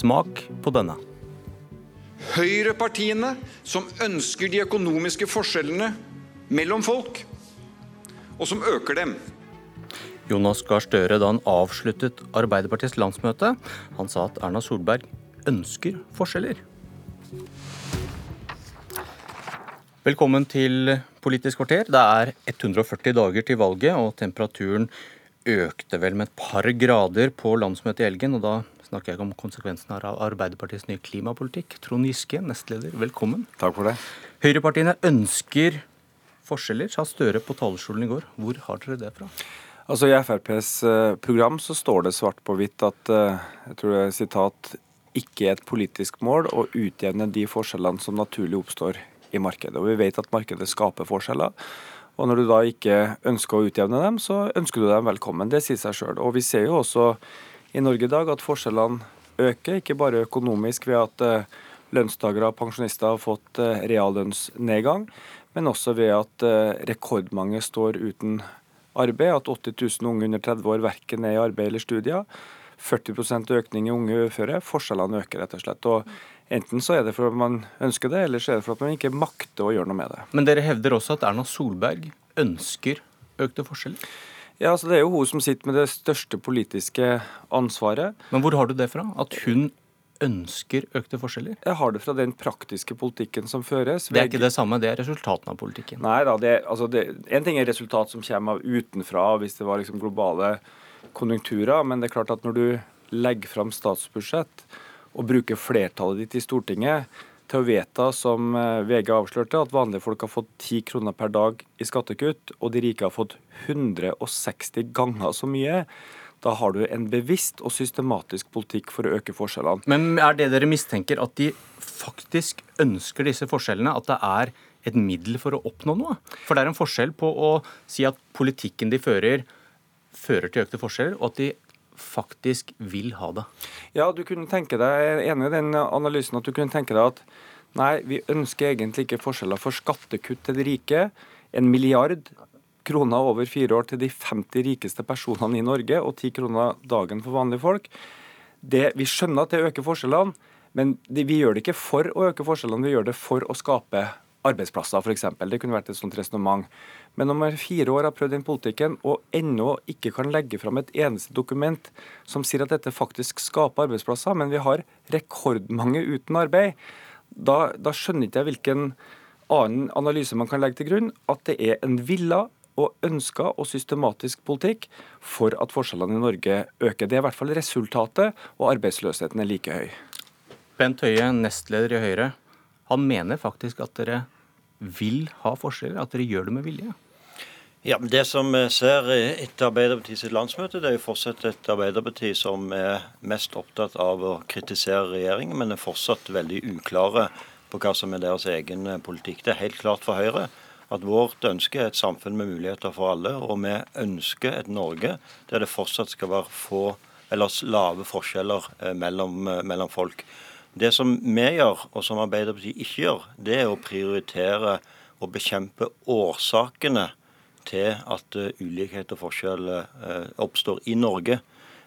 Smak på denne. Høyrepartiene som ønsker de økonomiske forskjellene mellom folk, og som øker dem. Jonas Gahr Støre da han avsluttet Arbeiderpartiets landsmøte. Han sa at Erna Solberg ønsker forskjeller. Velkommen til Politisk kvarter. Det er 140 dager til valget, og temperaturen økte vel med et par grader på landsmøtet i helgen. Og da snakker jeg ikke om konsekvensene av Arbeiderpartiets nye klimapolitikk. Trond Giske, nestleder, velkommen. Takk for det. Høyrepartiene ønsker forskjeller, sa Støre på talerstolen i går. Hvor har dere det fra? Altså I FrPs eh, program så står det svart på hvitt at eh, jeg tror det er sitat, ikke er et politisk mål å utjevne de forskjellene som naturlig oppstår i markedet. Og Vi vet at markedet skaper forskjeller. Og Når du da ikke ønsker å utjevne dem, så ønsker du dem velkommen. Det sier seg sjøl. Og vi ser jo også i Norge i dag at forskjellene øker, ikke bare økonomisk ved at eh, lønnstakere og pensjonister har fått reallønnsnedgang, men også ved at rekordmange står uten arbeid, at 80 000 unge under 30 år verken er i arbeid eller studier. 40% økning i unge uføre. Forskjellene øker, rett og slett. Og Enten så er det for at man ønsker det, eller så er det for at man ikke makter å gjøre noe med det. Men dere hevder også at Erna Solberg ønsker økte forskjeller? Ja, altså Det er jo hun som sitter med det største politiske ansvaret. Men hvor har du det fra? At hun ønsker økte forskjeller? Jeg har det fra den praktiske politikken som føres. Det er ikke det samme, det er resultatene av politikken. Nei da, det, altså det, En ting er resultat som kommer av utenfra, hvis det var liksom globale konjunkturer, men det er klart at når du legger fram statsbudsjett og bruker flertallet ditt i Stortinget til å vedta, som eh, VG avslørte, at vanlige folk har fått 10 kroner per dag i skattekutt, og de rike har fått 160 ganger så mye, da har du en bevisst og systematisk politikk for å øke forskjellene. Men er det dere mistenker at de faktisk ønsker disse forskjellene? At det er et middel for å oppnå noe? For det er en forskjell på å si at politikken de fører, fører til økte forskjeller, og at de faktisk vil ha det. Ja, du kunne tenke deg, jeg er enig i den analysen at du kunne tenke deg at nei, vi ønsker egentlig ikke forskjeller for skattekutt til de rike. En milliard kroner over fire år til de 50 rikeste personene i Norge, og 10 kroner dagen for vanlige folk. Det, vi skjønner at det øker forskjellene, men det, vi gjør det ikke for å øke forskjellene, vi gjør det for å skape arbeidsplasser, f.eks. Det kunne vært et sånt resonnement. Men når man fire år har prøvd den politikken og ennå ikke kan legge fram et eneste dokument som sier at dette faktisk skaper arbeidsplasser, men vi har rekordmange uten arbeid, da, da skjønner ikke jeg hvilken annen analyse man kan legge til grunn. At det er en villa og ønska og systematisk politikk for at forskjellene i Norge øker. Det er i hvert fall resultatet, og arbeidsløsheten er like høy. Bent Høie, nestleder i Høyre, han mener faktisk at dere vil ha forskjeller, at dere gjør det med vilje? Ja, men Det som vi ser etter Arbeiderpartiets landsmøte, det er jo fortsatt et Arbeiderparti som er mest opptatt av å kritisere regjeringen, men er fortsatt veldig uklare på hva som er deres egen politikk. Det er helt klart for Høyre at vårt ønske er et samfunn med muligheter for alle, og vi ønsker et Norge der det fortsatt skal være få eller lave forskjeller eh, mellom, eh, mellom folk. Det som vi gjør, og som Arbeiderpartiet ikke gjør, det er å prioritere og bekjempe årsakene til at uh, ulikhet og forskjell uh, oppstår i Norge.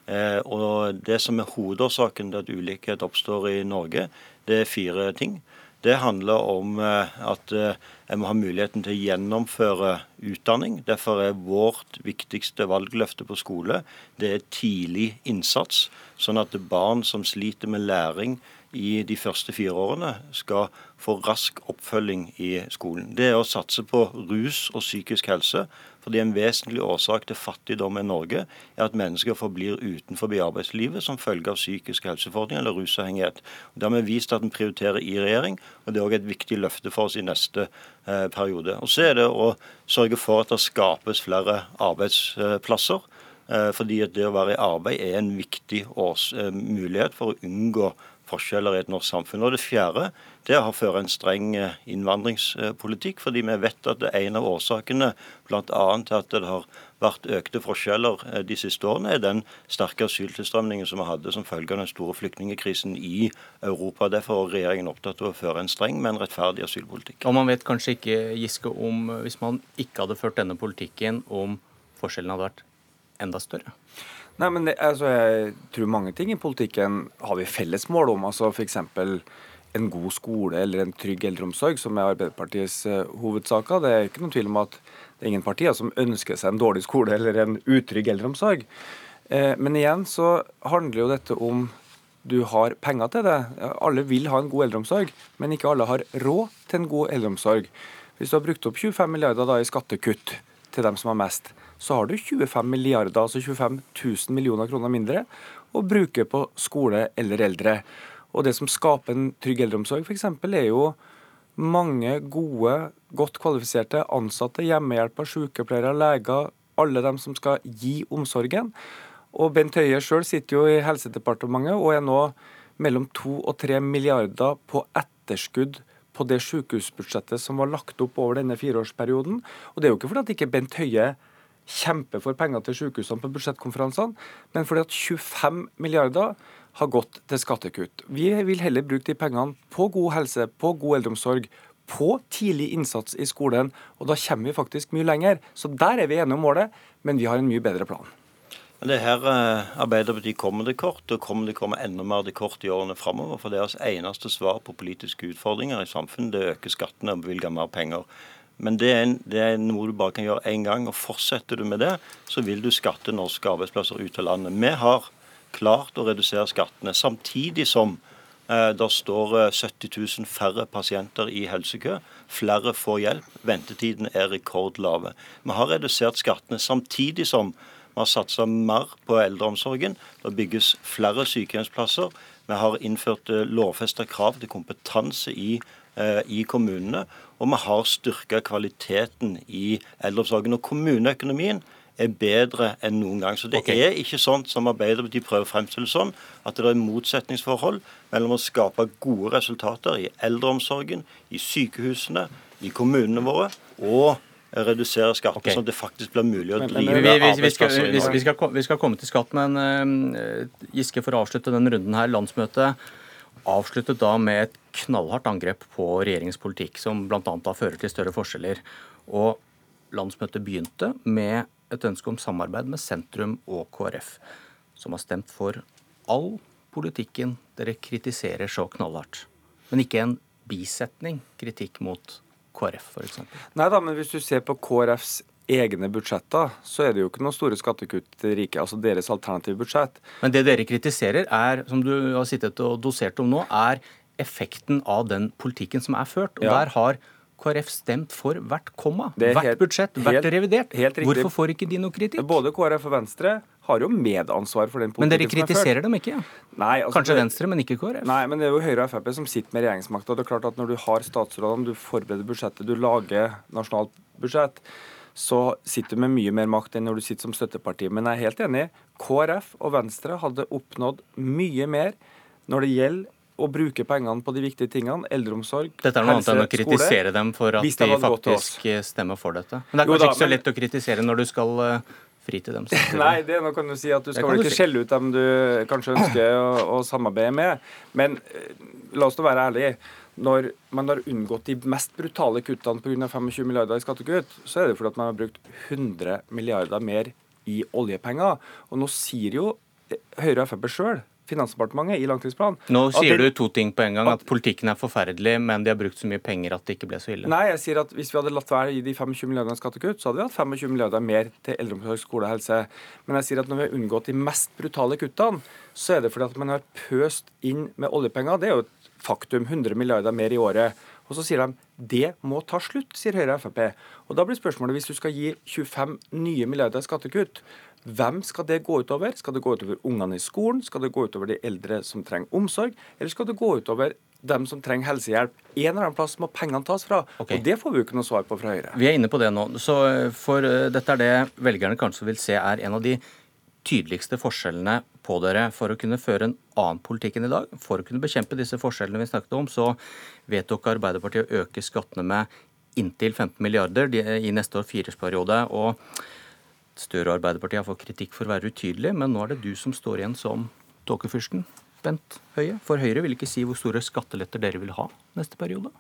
Uh, og Det som er hovedårsaken til at ulikhet oppstår i Norge, det er fire ting. Det handler om eh, at en eh, må ha muligheten til å gjennomføre utdanning. Derfor er vårt viktigste valgløfte på skole det er tidlig innsats. Sånn at barn som sliter med læring i de første fire årene, skal få rask oppfølging i skolen. Det er å satse på rus og psykisk helse. Fordi En vesentlig årsak til fattigdom i Norge er at mennesker forblir utenfor arbeidslivet som følge av psykisk helseforordning eller rusavhengighet. Det har vi vist at en prioriterer i regjering, og det er òg et viktig løfte for oss i neste eh, periode. Og Så er det å sørge for at det skapes flere arbeidsplasser. Eh, fordi det å være i arbeid er en viktig års, eh, mulighet for å unngå forskjeller i et norsk samfunn. Og Det fjerde det er å føre en streng eh, innvandringspolitikk. fordi vi vet at det er en av årsakene bl.a. til at det har vært økte forskjeller eh, de siste årene, er den sterke asyltilstrømningen som vi hadde som følge av den store flyktningkrisen i Europa. Derfor er regjeringen opptatt av å føre en streng, men rettferdig asylpolitikk. Og Man vet kanskje ikke, Giske, om hvis man ikke hadde ført denne politikken, om forskjellene hadde vært enda større? Nei, men det, altså, Jeg tror mange ting i politikken har vi felles mål om. altså F.eks. en god skole eller en trygg eldreomsorg, som er Arbeiderpartiets uh, hovedsaker. Det er ikke noen tvil om at det er ingen partier som ønsker seg en dårlig skole eller en utrygg eldreomsorg. Uh, men igjen så handler jo dette om du har penger til det. Alle vil ha en god eldreomsorg, men ikke alle har råd til en god eldreomsorg. Hvis du har brukt opp 25 milliarder da i skattekutt til dem som har mest, så har du 25 milliarder, altså 25 000 millioner kroner mindre å bruke på skole eller eldre. Og det som skaper en trygg eldreomsorg, f.eks., er jo mange gode, godt kvalifiserte ansatte, hjemmehjelper, sykepleiere, leger, alle dem som skal gi omsorgen. Og Bent Høie sjøl sitter jo i Helsedepartementet og er nå mellom to og tre milliarder på etterskudd på det sykehusbudsjettet som var lagt opp over denne fireårsperioden. Og det er jo ikke fordi at ikke Bent Høie kjemper for penger til sykehusene på budsjettkonferansene, men fordi at 25 milliarder har gått til skattekutt. Vi vil heller bruke de pengene på god helse, på god eldreomsorg, på tidlig innsats i skolen. Og da kommer vi faktisk mye lenger. Så der er vi enige om målet, men vi har en mye bedre plan. Det er her eh, Arbeiderpartiet kommer til kort, og kommer til å komme enda mer til kort i årene framover. For deres eneste svar på politiske utfordringer i samfunnet det øke skattene og bevilge mer penger. Men det er, det er, noe du bare kan gjøre én gang. og Fortsetter du med det, så vil du skatte norske arbeidsplasser ut av landet. Vi har klart å redusere skattene samtidig som eh, det står 70 eh, 000 færre pasienter i helsekø. Flere får hjelp. Ventetidene er rekordlave. Vi har redusert skattene samtidig som vi har satsa mer på eldreomsorgen. Det bygges flere sykehjemsplasser. Vi har innført eh, lovfesta krav til kompetanse i, eh, i kommunene. Og vi har styrka kvaliteten i eldreomsorgen. Og kommuneøkonomien er bedre enn noen gang. Så det okay. er ikke sånn som Arbeiderpartiet prøver å fremstille sånn, at det er motsetningsforhold mellom å skape gode resultater i eldreomsorgen, i sykehusene, i kommunene våre, og redusere skatten, okay. sånn at det faktisk blir mulig å drive vi, vi, vi, skal, vi, skal, vi skal komme til skatt, men uh, Giske, for å avslutte denne runden her, landsmøtet avsluttet da med et knallhardt angrep på regjeringens politikk, som bl.a. da fører til større forskjeller. Og landsmøtet begynte med et ønske om samarbeid med sentrum og KrF, som har stemt for all politikken dere kritiserer så knallhardt. Men ikke en bisetning kritikk mot KrF f.eks.? Nei da, men hvis du ser på KrFs egne budsjetter, så er det jo ikke noen store skattekutt til rike, altså deres alternative budsjett. Men det dere kritiserer, er, som du har sittet og dosert om nå, er effekten av den politikken som er ført. Og ja. der har KrF stemt for hvert komma, hvert helt, budsjett, hvert helt, revidert. Helt Hvorfor får ikke de noe kritikk? Både KrF og Venstre har jo medansvar for den politikken Men dere kritiserer dem ikke? ja? Nei, altså, Kanskje Venstre, men ikke KrF? Nei, men det er jo Høyre og Frp som sitter med regjeringsmakta. Det er klart at når du har statsrådene, du forbereder budsjettet, du lager nasjonalt budsjett, så sitter du med mye mer makt enn når du sitter som støtteparti. Men jeg er helt enig. KrF og Venstre hadde oppnådd mye mer når det gjelder å bruke pengene på de viktige tingene. Eldreomsorg, helse, skole. Dette er noe annet enn å kritisere dem for at de faktisk stemmer for dette. Men det er kanskje da, ikke så lett å kritisere når du skal fri til dem? Nei, det nå kan du si at du skal vel ikke skjelle ut dem du kanskje ønsker å, å samarbeide med. Men uh, la oss nå være ærlige. Når man har unngått de mest brutale kuttene pga. 25 milliarder i skattekutt, så er det fordi at man har brukt 100 milliarder mer i oljepenger. Og nå sier jo Høyre og Frp sjøl Finansdepartementet i langtidsplanen. Nå sier det, du to ting på en gang. At politikken er forferdelig, men de har brukt så mye penger at det ikke ble så ille. Nei, jeg sier at hvis vi hadde latt være å gi de 25 milliardene skattekutt, så hadde vi hatt 25 milliarder mer til eldreomsorg, skole og helse. Men jeg sier at når vi har unngått de mest brutale kuttene, så er det fordi at man har pøst inn med oljepenger. Det er jo et faktum. 100 milliarder mer i året. Og så sier de det må ta slutt, sier Høyre og Frp. Og da blir spørsmålet hvis du skal gi 25 nye milliarder skattekutt, hvem skal det gå utover? Skal det gå utover ungene i skolen? Skal det gå utover de eldre som trenger omsorg? Eller skal det gå utover dem som trenger helsehjelp? En eller annen plass må pengene tas fra. Okay. Og Det får vi jo ikke noe svar på fra Høyre. Vi er inne på det nå. Så eh, for uh, Dette er det velgerne kanskje vil se er en av de tydeligste forskjellene på dere for å kunne føre en annen politikk enn i dag. For å kunne bekjempe disse forskjellene vi snakket om, så vedtok Arbeiderpartiet å øke skattene med inntil 15 milliarder i neste år fireårsperiode. og Støre og Arbeiderpartiet har fått kritikk for å være utydelig, men nå er det du som står igjen som tåkefyrsten, Bent Høie. For Høyre vil ikke si hvor store skatteletter dere vil ha neste periode.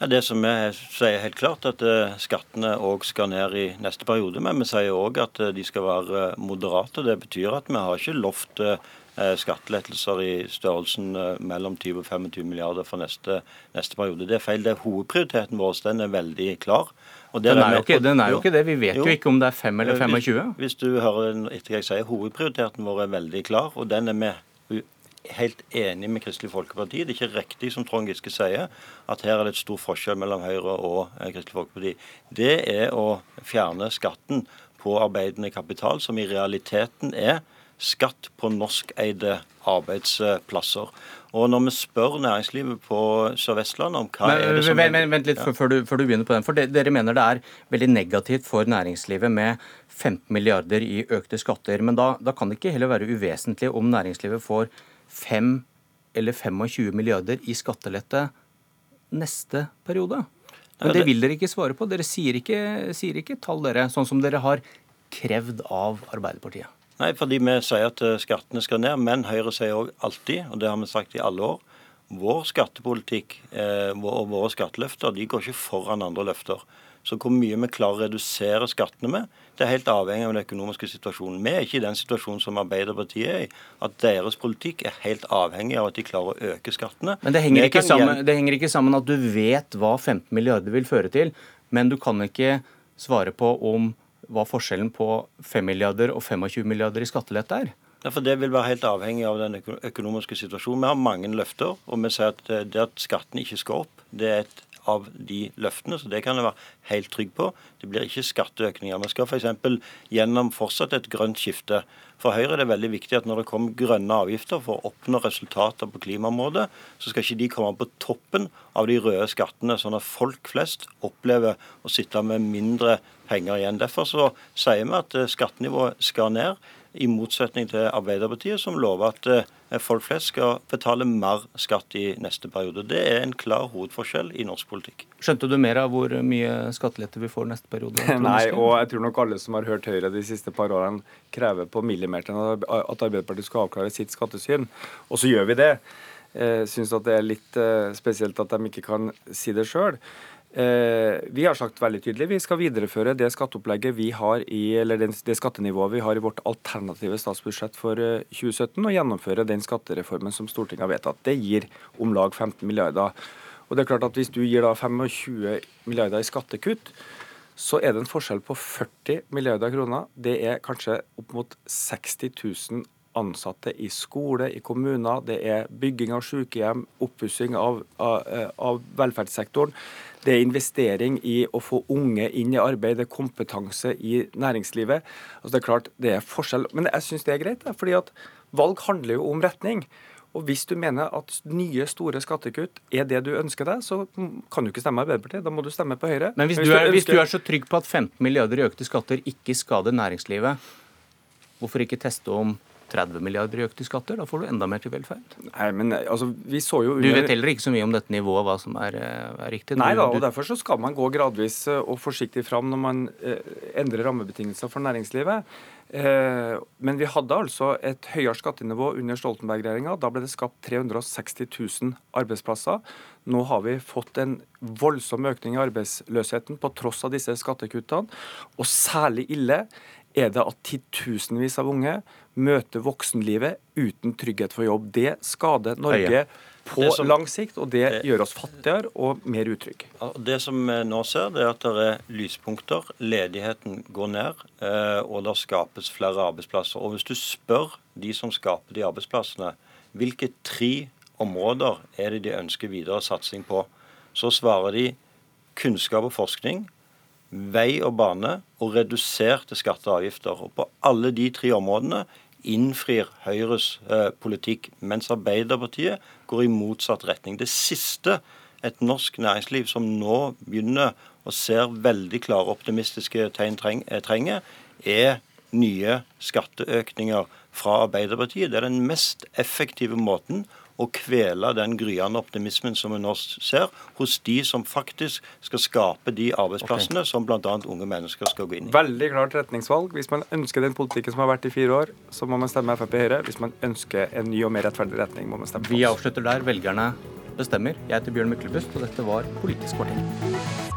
Ja, det som vi sier helt klart, at eh, skattene òg skal ned i neste periode. Men vi sier òg at eh, de skal være eh, moderate. Det betyr at vi har ikke lovt skattelettelser i størrelsen mellom 20 og 25 milliarder for neste, neste periode. Det er feil. Det er hovedprioriteten vår. Den er veldig klar. Den ikke, den, er jo ikke, det. Vi vet jo, jo ikke om det er 5 eller 25. Hvis, hvis du hører etter jeg sier, Hovedprioriteten vår er veldig klar, og den er vi helt enig med Kristelig Folkeparti. Det er ikke riktig som Trond Giske sier, at her er det et stor forskjell mellom Høyre og eh, Kristelig Folkeparti. Det er å fjerne skatten på arbeidende kapital, som i realiteten er skatt på norskeide arbeidsplasser. Og når vi spør næringslivet på Sør-Vestlandet om hva men, er det som vent, vent, Vent litt ja. før, du, før, du, begynner på den. for Dere mener det er veldig negativt for næringslivet med 15 milliarder i økte skatter. Men da, da kan det ikke heller være uvesentlig om næringslivet får 5 eller 25 milliarder i skattelette neste periode. Men det vil dere ikke svare på. Dere sier ikke, sier ikke tall, dere, sånn som dere har krevd av Arbeiderpartiet. Nei, fordi vi sier at eh, skattene skal ned. Men Høyre sier òg alltid, og det har vi sagt i alle år, vår skattepolitikk eh, og våre skatteløfter de går ikke foran andre løfter. Så hvor mye vi klarer å redusere skattene med, det er helt avhengig av den økonomiske situasjonen. Vi er ikke i den situasjonen som Arbeiderpartiet er i, at deres politikk er helt avhengig av at de klarer å øke skattene. Men det henger, ikke sammen, det henger ikke sammen at du vet hva 15 milliarder vil føre til, men du kan ikke svare på om hva forskjellen på 5 milliarder og 25 milliarder i skattelette er. Ja, for Det vil være helt avhengig av den økonomiske situasjonen. Vi har mange løfter, og vi sier at det at skattene ikke skal opp, det er et av de løftene, så det kan jeg være helt trygg på. Det blir ikke skatteøkninger. Vi skal f.eks. gjennom fortsatt et grønt skifte. For Høyre er det veldig viktig at når det kommer grønne avgifter for å oppnå resultater på klimaområdet, så skal ikke de komme på toppen av de røde skattene, sånn at folk flest opplever å sitte med mindre penger igjen. Derfor så sier vi at skattenivået skal ned i motsetning til Arbeiderpartiet, som lover at eh, folk flest skal betale mer skatt i neste periode. Det er en klar hovedforskjell i norsk politikk. Skjønte du mer av hvor mye skattelette vi får neste periode? Nei, og jeg tror nok alle som har hørt Høyre de siste par årene, krever på millimeteren at Arbeiderpartiet skal avklare sitt skattesyn. Og så gjør vi det. Jeg syns det er litt eh, spesielt at de ikke kan si det sjøl. Eh, vi har sagt veldig tydelig vi skal videreføre det skatteopplegget vi har i, eller det skattenivået vi har i vårt alternative statsbudsjett for 2017, eh, og gjennomføre den skattereformen som Stortinget har vedtatt. Det gir om lag 15 milliarder. Og det er klart at Hvis du gir da 25 milliarder i skattekutt, så er det en forskjell på 40 milliarder kroner. Det er kanskje opp mot 60 000 ansatte i skole, i kommuner. Det er bygging av sykehjem, oppussing av, av, eh, av velferdssektoren. Det er investering i å få unge inn i arbeid, det er kompetanse i næringslivet. Altså det er klart, det er forskjell. Men jeg syns det er greit, fordi at valg handler jo om retning. Og Hvis du mener at nye, store skattekutt er det du ønsker deg, så kan du ikke stemme Arbeiderpartiet. Da må du stemme på Høyre. Men hvis, du, er, hvis du er så trygg på at 15 milliarder i økte skatter ikke skader næringslivet, hvorfor ikke teste om 30 milliarder i økte skatter. Da får du enda mer til velferd. Nei, men altså, vi så jo under... Du vet heller ikke så mye om dette nivået, hva som er, eh, er riktig? Nei da, og derfor så skal man gå gradvis eh, og forsiktig fram når man eh, endrer rammebetingelser for næringslivet. Eh, men vi hadde altså et høyere skattenivå under Stoltenberg-regjeringa. Da ble det skapt 360 000 arbeidsplasser. Nå har vi fått en voldsom økning i arbeidsløsheten på tross av disse skattekuttene. Og særlig ille er det at titusenvis av unge møter voksenlivet uten trygghet for jobb. Det skader Norge på som, lang sikt, og det, det gjør oss fattigere og mer utrygge. Det som vi nå ser, det er at det er lyspunkter. Ledigheten går ned, eh, og det skapes flere arbeidsplasser. Og Hvis du spør de som skaper de arbeidsplassene, hvilke tre områder er det de ønsker videre satsing på, så svarer de kunnskap og forskning, vei og bane og reduserte skatter og avgifter. Og På alle de tre områdene innfrir Høyres eh, politikk, mens Arbeiderpartiet går i motsatt retning. Det siste et norsk næringsliv som nå begynner og ser veldig klare optimistiske tegn eh, trenger, er nye skatteøkninger fra Arbeiderpartiet. Det er den mest effektive måten å kvele den gryende optimismen som vi nå ser hos de som faktisk skal skape de arbeidsplassene okay. som bl.a. unge mennesker skal gå inn i. Veldig klart retningsvalg. Hvis man ønsker den politikken som har vært i fire år, så må man stemme Frp Høyre. Hvis man ønsker en ny og mer rettferdig retning, må man stemme Vi avslutter der. Velgerne bestemmer. Jeg heter Bjørn Myklebust, og dette var Politisk kvarter.